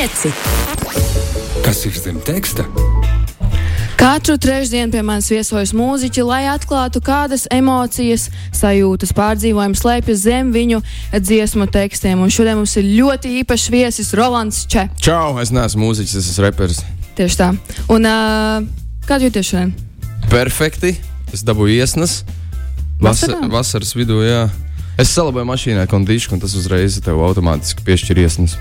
Pieci. Kas ir zem teksta? Katru trešdienu pie manis viesojas mūziķi, lai atklātu, kādas emocijas, sajūtas, pārdzīvojumus slēpjas zem viņu dziesmu tekstiem. Un šodien mums ir ļoti īpašs viesis Rolands Če. Čau, es neesmu mūziķis, es esmu reperis. Tieši tā. Un uh, kāda jūties šodien? Perfekti. Es dabūju iesnas. Vasa, Vasarā? vasaras vidū, jā. Es salabēju mašīnā kondīciju, un tas uzreiz tev automātiski piešķir iesnas.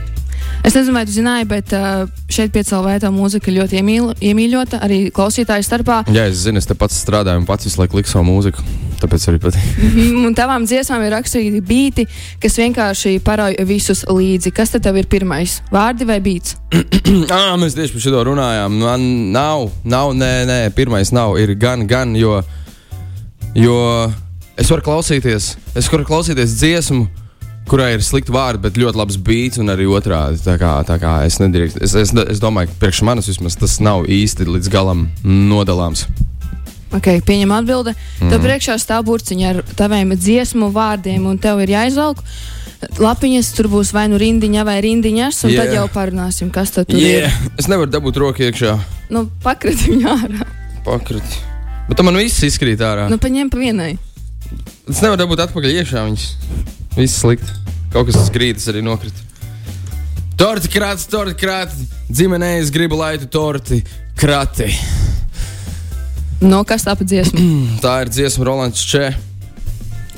Es nezinu, vai tu zināji, bet uh, šeit piecēlā tā mūzika ļoti iemīl, iemīļota arī klausītāju starpā. Jā, es zinu, es te pats strādāju un pats visu laiku liku savu mūziku. Tāpēc arī patīk. Mhm, Un tavām dziesmām ir rakstīti beati, kas vienkārši parauj visus līdzi. Kas tad ir pirmais? Vārdi vai beats? ah, mēs tieši par šo runājām. Man nav, nav, nē, nē, pirmais nav. Ir gan, gan, jo, jo es varu klausīties, es varu klausīties dziesmu, kurai ir slikti vārdi, bet ļoti labs beats, un arī otrādi. Tā kā, tā kā es, nedrīkst, es, es, es domāju, ka priekš manis vismaz tas nav īsti līdz galam nodalāms. Okay, pieņem atbildi. Mm. Tev priekšā stāv burciņa ar taviem dziesmu vārdiem, un tev ir jāizvelk. Lapiņas tur būs vai nu rindiņa vai rindiņas, un yeah. tad jau parunāsim, kas tad Yeah. ir. Es nevaru dabūt roku iekšā. Nu, pakrati viņu ārā. Pakrati. Bet tam man viss izkrīt ārā. Nu, paņem pa vienai. Es nevaru dabūt atpakaļ iekšā. Viņas viss slikti. Kaut kas tas grīdas arī nokrita. Torti krāts, torti krāts. Ģimenē es gribu, lai tu torti krati. No kas tā pa dziesmu? Tā ir dziesma Rolands Čē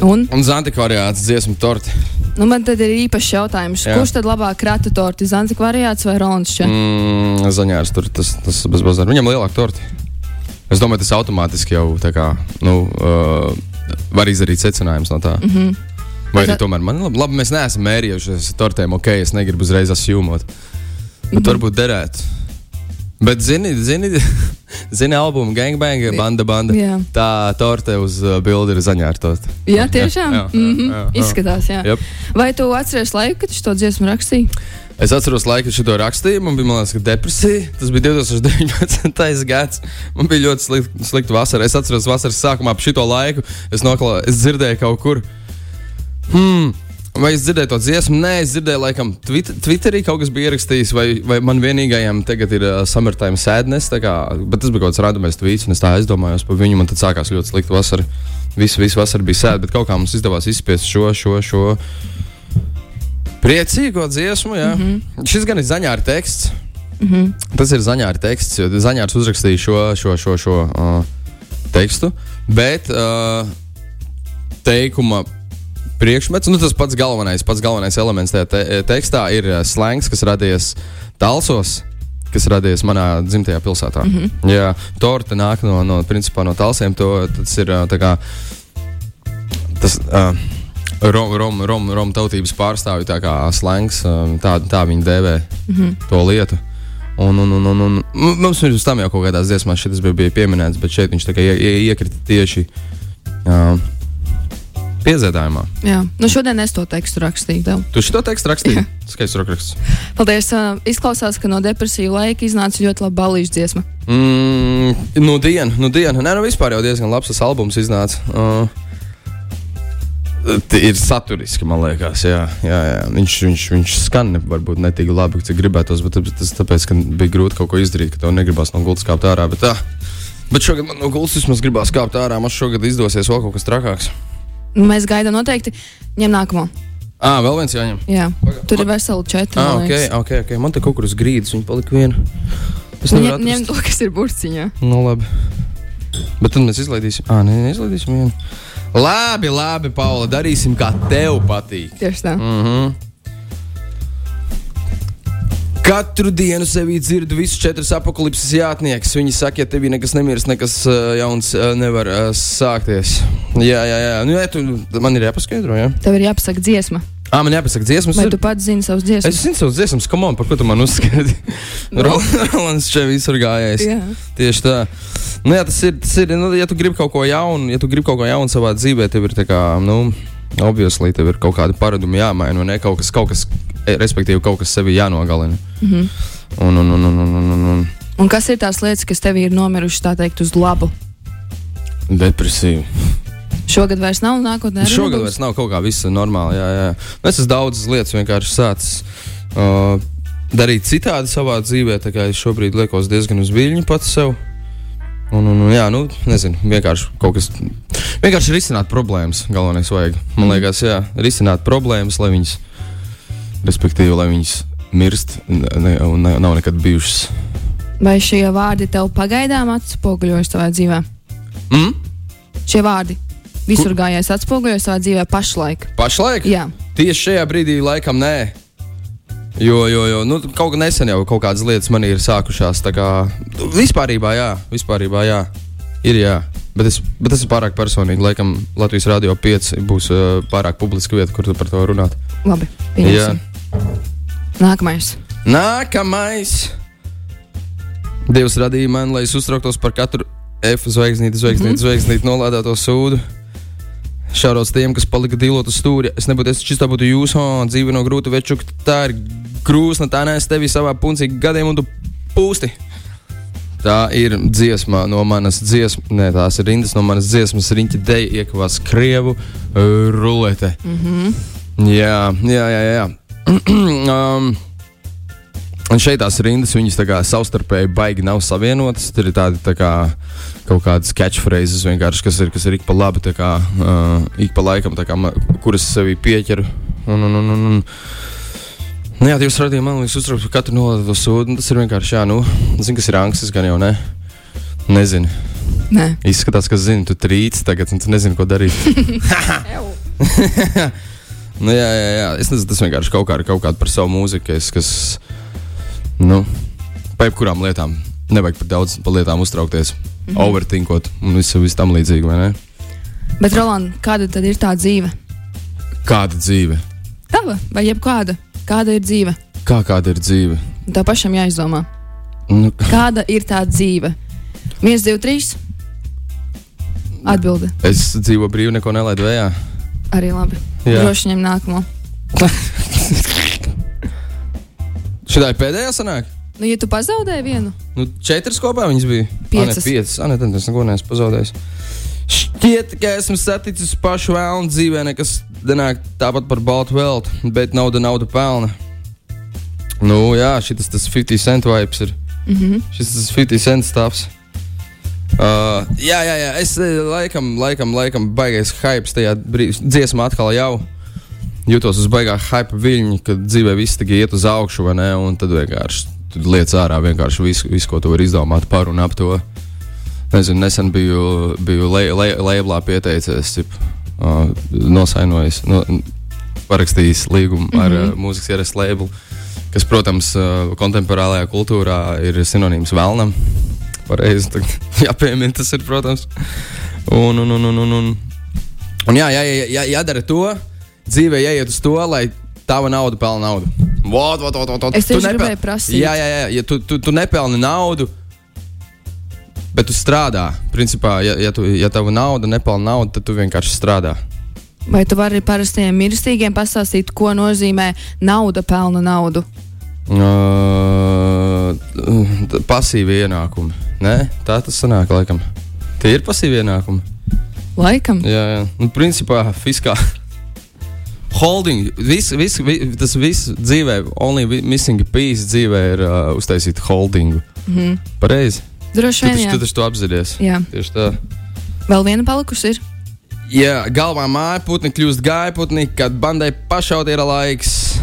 Un, un Zantikvariāts dziesma torti. nu, man tad ir īpašs jautājums. Jā. Kurš tad labāk krata torti? Zanzik variāts vai Rolands Čē? Mm, Zaņārs tur tas, tas bez bazara. Viņam lielāka torti. Es domāju, tas automātiski jau tā kā, nu, uh, var izdarīt secinājums no tā. Mm -hmm. Vai arī tomēr man labi, labi mēs neesam mērījušies ar tortēm, ok, es negribu uzreiz asjūmot. Bet mm -hmm. varbūt derētu. Bet, zini, zini, zini albumu Gangbang, banda, banda. Jā. Tā torte uz uh, bildi ir zaņā ar torti. Jā, tiešām. jā, jā, Mhm. jā, jā. Izskatās, jā. Jep. Vai tu atceries laiku, kad tu to dziesmu rakstīji? Es atceros, laiku, kad šo rakstīju. Man bija liekas, ka depresija. Tas bija 2019. gads. Man bija ļoti slikta slikt vasara. Es atceros, vasaras sākumā ap šo laiku es, noklā, es dzirdēju kaut kur. Hmm, vai es dzirdēju to dziesmu? Nē, es dzirdēju, laikam, Twitter, Twitterī kaut kas bija ierakstījis, vai, vai man vienīgajam tagad ir uh, summertime sadness. Kā, bet tas bija kaut kāds randomais tweets, un es tā aizdomājos par viņu. Man tad sākās ļoti slikta vasara. Visu, visu vasaru bija sēde, bet kaut kā mums izdevās izspiest šo, šo, šo priecīgo dziesmu. Mm -hmm. Šis gan ir zaņāra teksts. Mm -hmm. Tas ir zaņāra teksts, jo zaņārs uzrakstīja šo, šo, šo, šo uh, tekstu. Bet uh, teikuma priekšmets, nu tas pats galvenais, pats galvenais elements tajā te tekstā ir uh, slēngs, kas radies Talsos. Kas radies manā dzimtajā pilsētā. Mm -hmm. Jā, torte nāk no, no, principā, no talsiem. To, tas ir tā kā tas. Uh, Romu rom, rom, rom tautības pārstāvju tā kā slēngs, um, tā, tā viņi dēvē mm -hmm. to lietu. Un, un, un, un, un mums pirms tam jau kaut kādās dziesmās šis bija, bija pieminēts, bet šeit viņš ie, ie, iekrita tieši uh, piedziedājumā. Jā, nu šodien es to tekstu rakstīju. Tev. Tu šo tekstu rakstīji? Skaists rokraksts. Paldies. Uh, izklausās, ka no depresiju laika iznāca ļoti laba balīšu dziesma. Mm, nu, diena, nu, diena. Nē, nu, vispār jau diezgan labs tas albums iznāca. Uh, ir saturiski, man liekas. Jā, jā, jā. Viņš, viņš, viņš skan ne, varbūt ne tik labi, cik gribētos, bet tas tāpēc, ka bija grūti kaut ko izdarīt, ka tev negribas no gultas kāpt ārā. Bet, tā, bet šogad man no gultas vismaz gribās kāpt ārā. Man šogad izdosies vēl kaut kas trakāks. Nu, Mēs gaidām noteikti. Ņem nākamo. Ah, vēl viens jāņem. Jā, tur ir veseli četri. Ah, man ok, liekas. ok, ok. Man te kaut kur uz grīdas viņa palika viena. Es nevaru Ņem, ņem atrast. to, kas ir burciņā. Nu, labi. Bet tad mēs izlaidīsim. Ah, nē, neizlaidīsim vienu. Labi, labi, Paula, darīsim, kā tev patīk. Tieši tā. Mm -hmm. Katru dienu sevī dzirdu visus četrus apakalipses jātniekus. Viņi saka, ja tevī nekas nemirst, nekas uh, jauns uh, nevar uh, sākties. Jā, jā, jā. Nu, jā tu, man ir jāpaskaidro, jā. Tev ir jāpasaka dziesma. Ah, man jāpasaka dziesmas. Vai ir- tu pats zini savus Es dziesmas? zinu savus dziesmas, kam on, par ko tu man uzskati. Rolands šeit visur gājējis. Jā. Tieši tā. Nu, jā, tas ir, tas ir nu, ja tu gribi kaut ko jaunu, ja tu gribi kaut ko jaunu savā dzīvē, tev ir tā kā, nu, obviously, tev ir kaut kāda paraduma jāmaina, un ne kaut kas, kaut kas, eh, respektīvi, kaut kas sevi jānogalina. Mm Mhm. -hmm. un, un, un, un, un, un, un, un Un kas ir tās lietas, kas tev ir nomirušas, tā teikt, uz labu? depresīvi. Šogad vairs nav, nākotnē arī Šogad nebūs? vairs nav kaut kā viss normāli. Jā, jā. Es esmu daudzas lietas vienkārši sācis uh, darīt citādi savā dzīvē. Tā kā es šobrīd liekos diezgan uz viļņu pats sev. Un, un, un, jā, nu, nezinu, vienkārši kaut kas. Vienkārši risināt problēmas. Galvenais vajag. Man liekas, jā, risināt problēmas, lai viņas, respektīvi, lai viņas mirst ne, un ne, nav nekad bijušas. Vai šie vārdi tev pagaidām atspoguļojas savā dzīvē? Mm? Šie vārdi visur gājēs atspoguļojas savā dzīvē pašlaik. Pašlaik? Jā. Tieši šajā brīdī laikam nē. Jo, jo, jo nu, kaut kā nesen jau kaut kādas lietas man ir sākušās. Kā vispārībā, jā, vispārībā, jā, ir jā. Bet es, bet tas ir pārāk personīgi. Laikam Latvijas Rādio 5 būs uh, pārāk publiska vieta, kur par to runāt. Labi. Jā. Pieņemsim. Nākamais. Nākamais. Dievs radīja mani, lai es uztrauktos par katru F zvaigznīti, zvaigznīti, mm -hmm. zvaigznīti nolādēto sūdu. Šādos tiem, kas palika dilot uz stūri. Es nebūtu, es šis tā būtu jūsu, oh, dzīve no grūta večuka. Tā ir grūsna, tā nes tevi savā puncī gadiem un tu pūsti. Tā ir dziesma no manas dziesmas, ne tās ir rindas no manas dziesmas, riņķa deja iekavās krievu uh, rulete. Mm -hmm. Jā, jā, jā. jā. um, Un šeit tās rindas, viņas tā kā savstarpēji baigi nav savienotas. Tur ir tādi tā kā, kaut kādas catchphrases, kas ir, kas ir ik pa labi, kā, uh, ik pa laikam, kā, kuras sevī pieķeru. Un, un, un, un, un. Nu, jā, Dievs radīja man liekas, uztraukt par katru nolaido sūdu. Tas ir vienkārši, jā, nu, zinu, kas ir angsts, gan jau ne. Nezinu. Nē. Izskatās, ka zini, tu trīc tagad, un tu nezini, ko darīt. nu, jā, jā, jā. Es nezinu, tas vienkārši kaut, kā, kaut kāda par savu mūziku, kas, kas nu, pa jebkurām lietām nevajag par daudz par lietām uztraukties, mm -hmm. overthinkot un visu, visu tam līdzīgi, vai ne? Bet, Roland, kāda tad ir tā dzīve? Kāda dzīve? Tava vai jebkāda? Kāda ir dzīve? Kā kāda ir dzīve? Tā pašam jāizdomā. Nu, Kāda ir tā dzīve? Viens, divi, trīs. Atbilde. es dzīvoju brīvi, neko nelaidu vējā. Arī labi. Jā. Droši ņem nākamo. Ir pēdējā sanāk? Nu, ja tu pazaudēji vienu, Nu, četras kopā viņas bija. Piecas. Ah, ne, piecas. Ah, ne, tad es neko neesmu pazaudējis. Šķiet, ka esmu saticis pašu vēlnu dzīvē, nekas nenāk tāpat par baltu veltu, bet nauda, nauda pelna. Nu, jā, šis tas 50 cent vibes ir. Mm -hmm. Šis tas 50 cent stāvs. Uh, jā, jā, jā, es laikam, laikam, laikam baigais hype tajā brīdī. Dziesmā atkal jau jūtos uz baigā hype viļņa, kad dzīvē viss tikai iet uz augšu, vai ne? Un tad vienkārši liec ārā vienkārši visu, visu, ko tu vari izdomāt par un ap to. Nezinu, nesen biju, biju le, le, labelā pieteicies, cip, uh, nosainojis, no, parakstījis līgumu mm -hmm. ar uh, mūzikas ierakstu labelu, kas, protams, uh, kontemporālajā kultūrā ir sinonīms vēlnam. Pareizi, jāpiemina tas ir, protams. Un, un, un, un, un, un. un jā, jā, jā, jā, jādara to, dzīvē jāiet uz to, lai tava nauda pelna naudu. Vot, vot, vot, vot. Es Tu tieši nepel- gribēju prasīt. Jā, jā, jā. Ja tu, tu, tu nepelni naudu, bet tu strādā. Principā, ja, ja, tu, ja tava nauda nepelna naudu, tad tu vienkārši strādā. vai tu vari parastiem mirstīgiem pastāstīt, ko nozīmē nauda pelna naudu? Uh, pasīvi ienākumi. Nē, tā tas sanāk, laikam. Tie ir pasīvi ienākumi. Laikam. Jā, jā. Nu, principā, fiskāli. Holding, vis, vis, vis, tas viss dzīvē, only missing piece dzīvē ir uh, uztaisīt holdingu. Mm -hmm. Pareizi. Droši vien, jā. tu taču to apzinājies. jā. Tieši tā. Vēl viena palikusi ir. Ja galvā māja putni kļūst gaiputni, kad bandai pašaut ir laiks.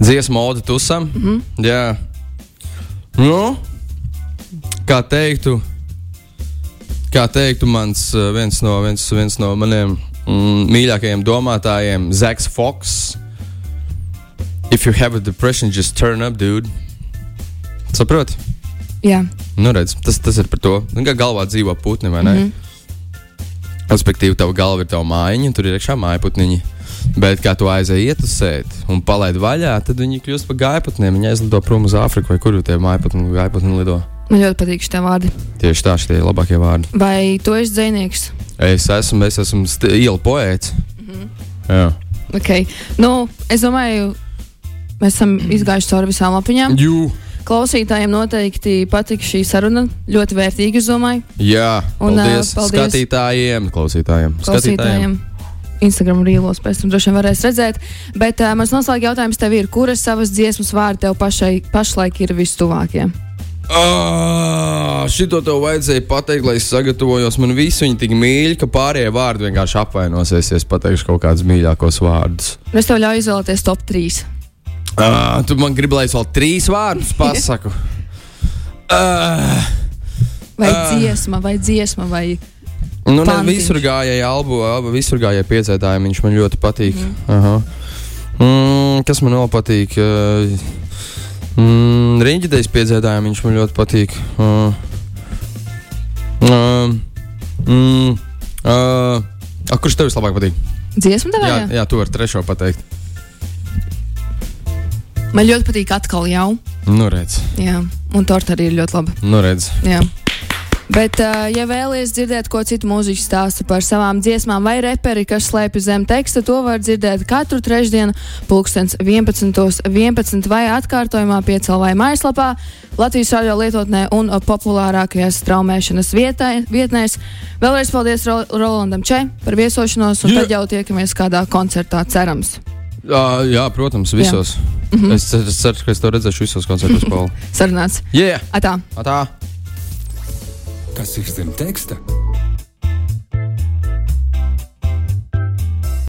Dziesmu modu tusam. Mm -hmm. Jā. Nu, kā teiktu, kā teiktu mans uh, viens no, viens, viens no maniem mm, mīļākajiem domātājiem, Zaks Foks. If you have a depression, just turn up, dude. Saproti? Jā. Nu, redz, tas, tas ir par to. Kā galvā dzīvo putni, vai ne? Mm -hmm. Respektīvi, tava galva ir tava mājiņa, tur ir iekšā mājputniņi. Bet, kā tu aizēji ietusēt un palaid vaļā, tad viņi kļūst par gaiputniem. Viņi aizlido prom uz Āfriku vai kur tie mājputni, gaiputni lido. Man ļoti patīk šie vārdi. Tieši tā, šie ir labākie vārdi. Vai tu esi dzinieks? Es esmu, es esmu ielu poēts. Mm -hmm. Jā. Okay. Nu, es domāju, mēs esam izgājuši cauri visām lapiņām. Jū. Klausītājiem noteikti patika šī saruna. Ļoti vērtīga, es domāju. Jā, Un, paldies, paldies. skatītājiem, klausītājiem. Klausītājiem. Instagram rīlos pēc tam droši vien varēs redzēt. Bet uh, mans noslēguma jautājums tev ir, kuras savas dziesmas vārdi tev pašai, pašlaik ir vistuvākie? Ah, šito tev vajadzēja pateikt, lai es sagatavojos. Man visi viņi tik mīļi, ka pārējie vārdi vienkārši apvainosies, ja es pateikšu kaut kādus mīļākos vārdus. Es tev ļauju izvēlēties top 3. Ah, tu man gribi, lai es vēl trīs vārdus pasaku. Ah, Vai Ah. dziesma, vai dziesma, vai nu, ne, visur gājēji albu, visur gājēji piedzētājiem, viņš man ļoti patīk. Aha. Mm, kas man vēl patīk? Uh, Mm, Riņķidējas piedzētājiem viņš man ļoti patīk. Uh, uh, mm, uh, a, kurš tev vislabāk patīk? dziesma tev? Jā, jā, tu vari trešo pateikt. Man ļoti patīk atkal jau. Nu, redz, Jā, un torta arī ir ļoti laba. nu, redz. Jā. Bet, ja vēlaties dzirdēt, ko citu mūziķu stāsta par savām dziesmām, vai reperi, kas slēpjas zem teksta, to var dzirdēt katru trešdienu, pulkstens 11. 11 vai atkārtojumā piecēlā mājaslapā, Latvijas radio lietotnē un populārākajās straumēšanas vietā, vietnēs. Vēlreiz paldies Ro Rolandam Če par viesošanos, un Jā. tad jau tiekamies kādā koncertā, cerams. Uh, jā, protams, visos. Mm -hmm. es, es ceru, ka es to redzēšu visos koncertos. Sarunāts. Jā, yeah. tā. Kas ir zem teksta?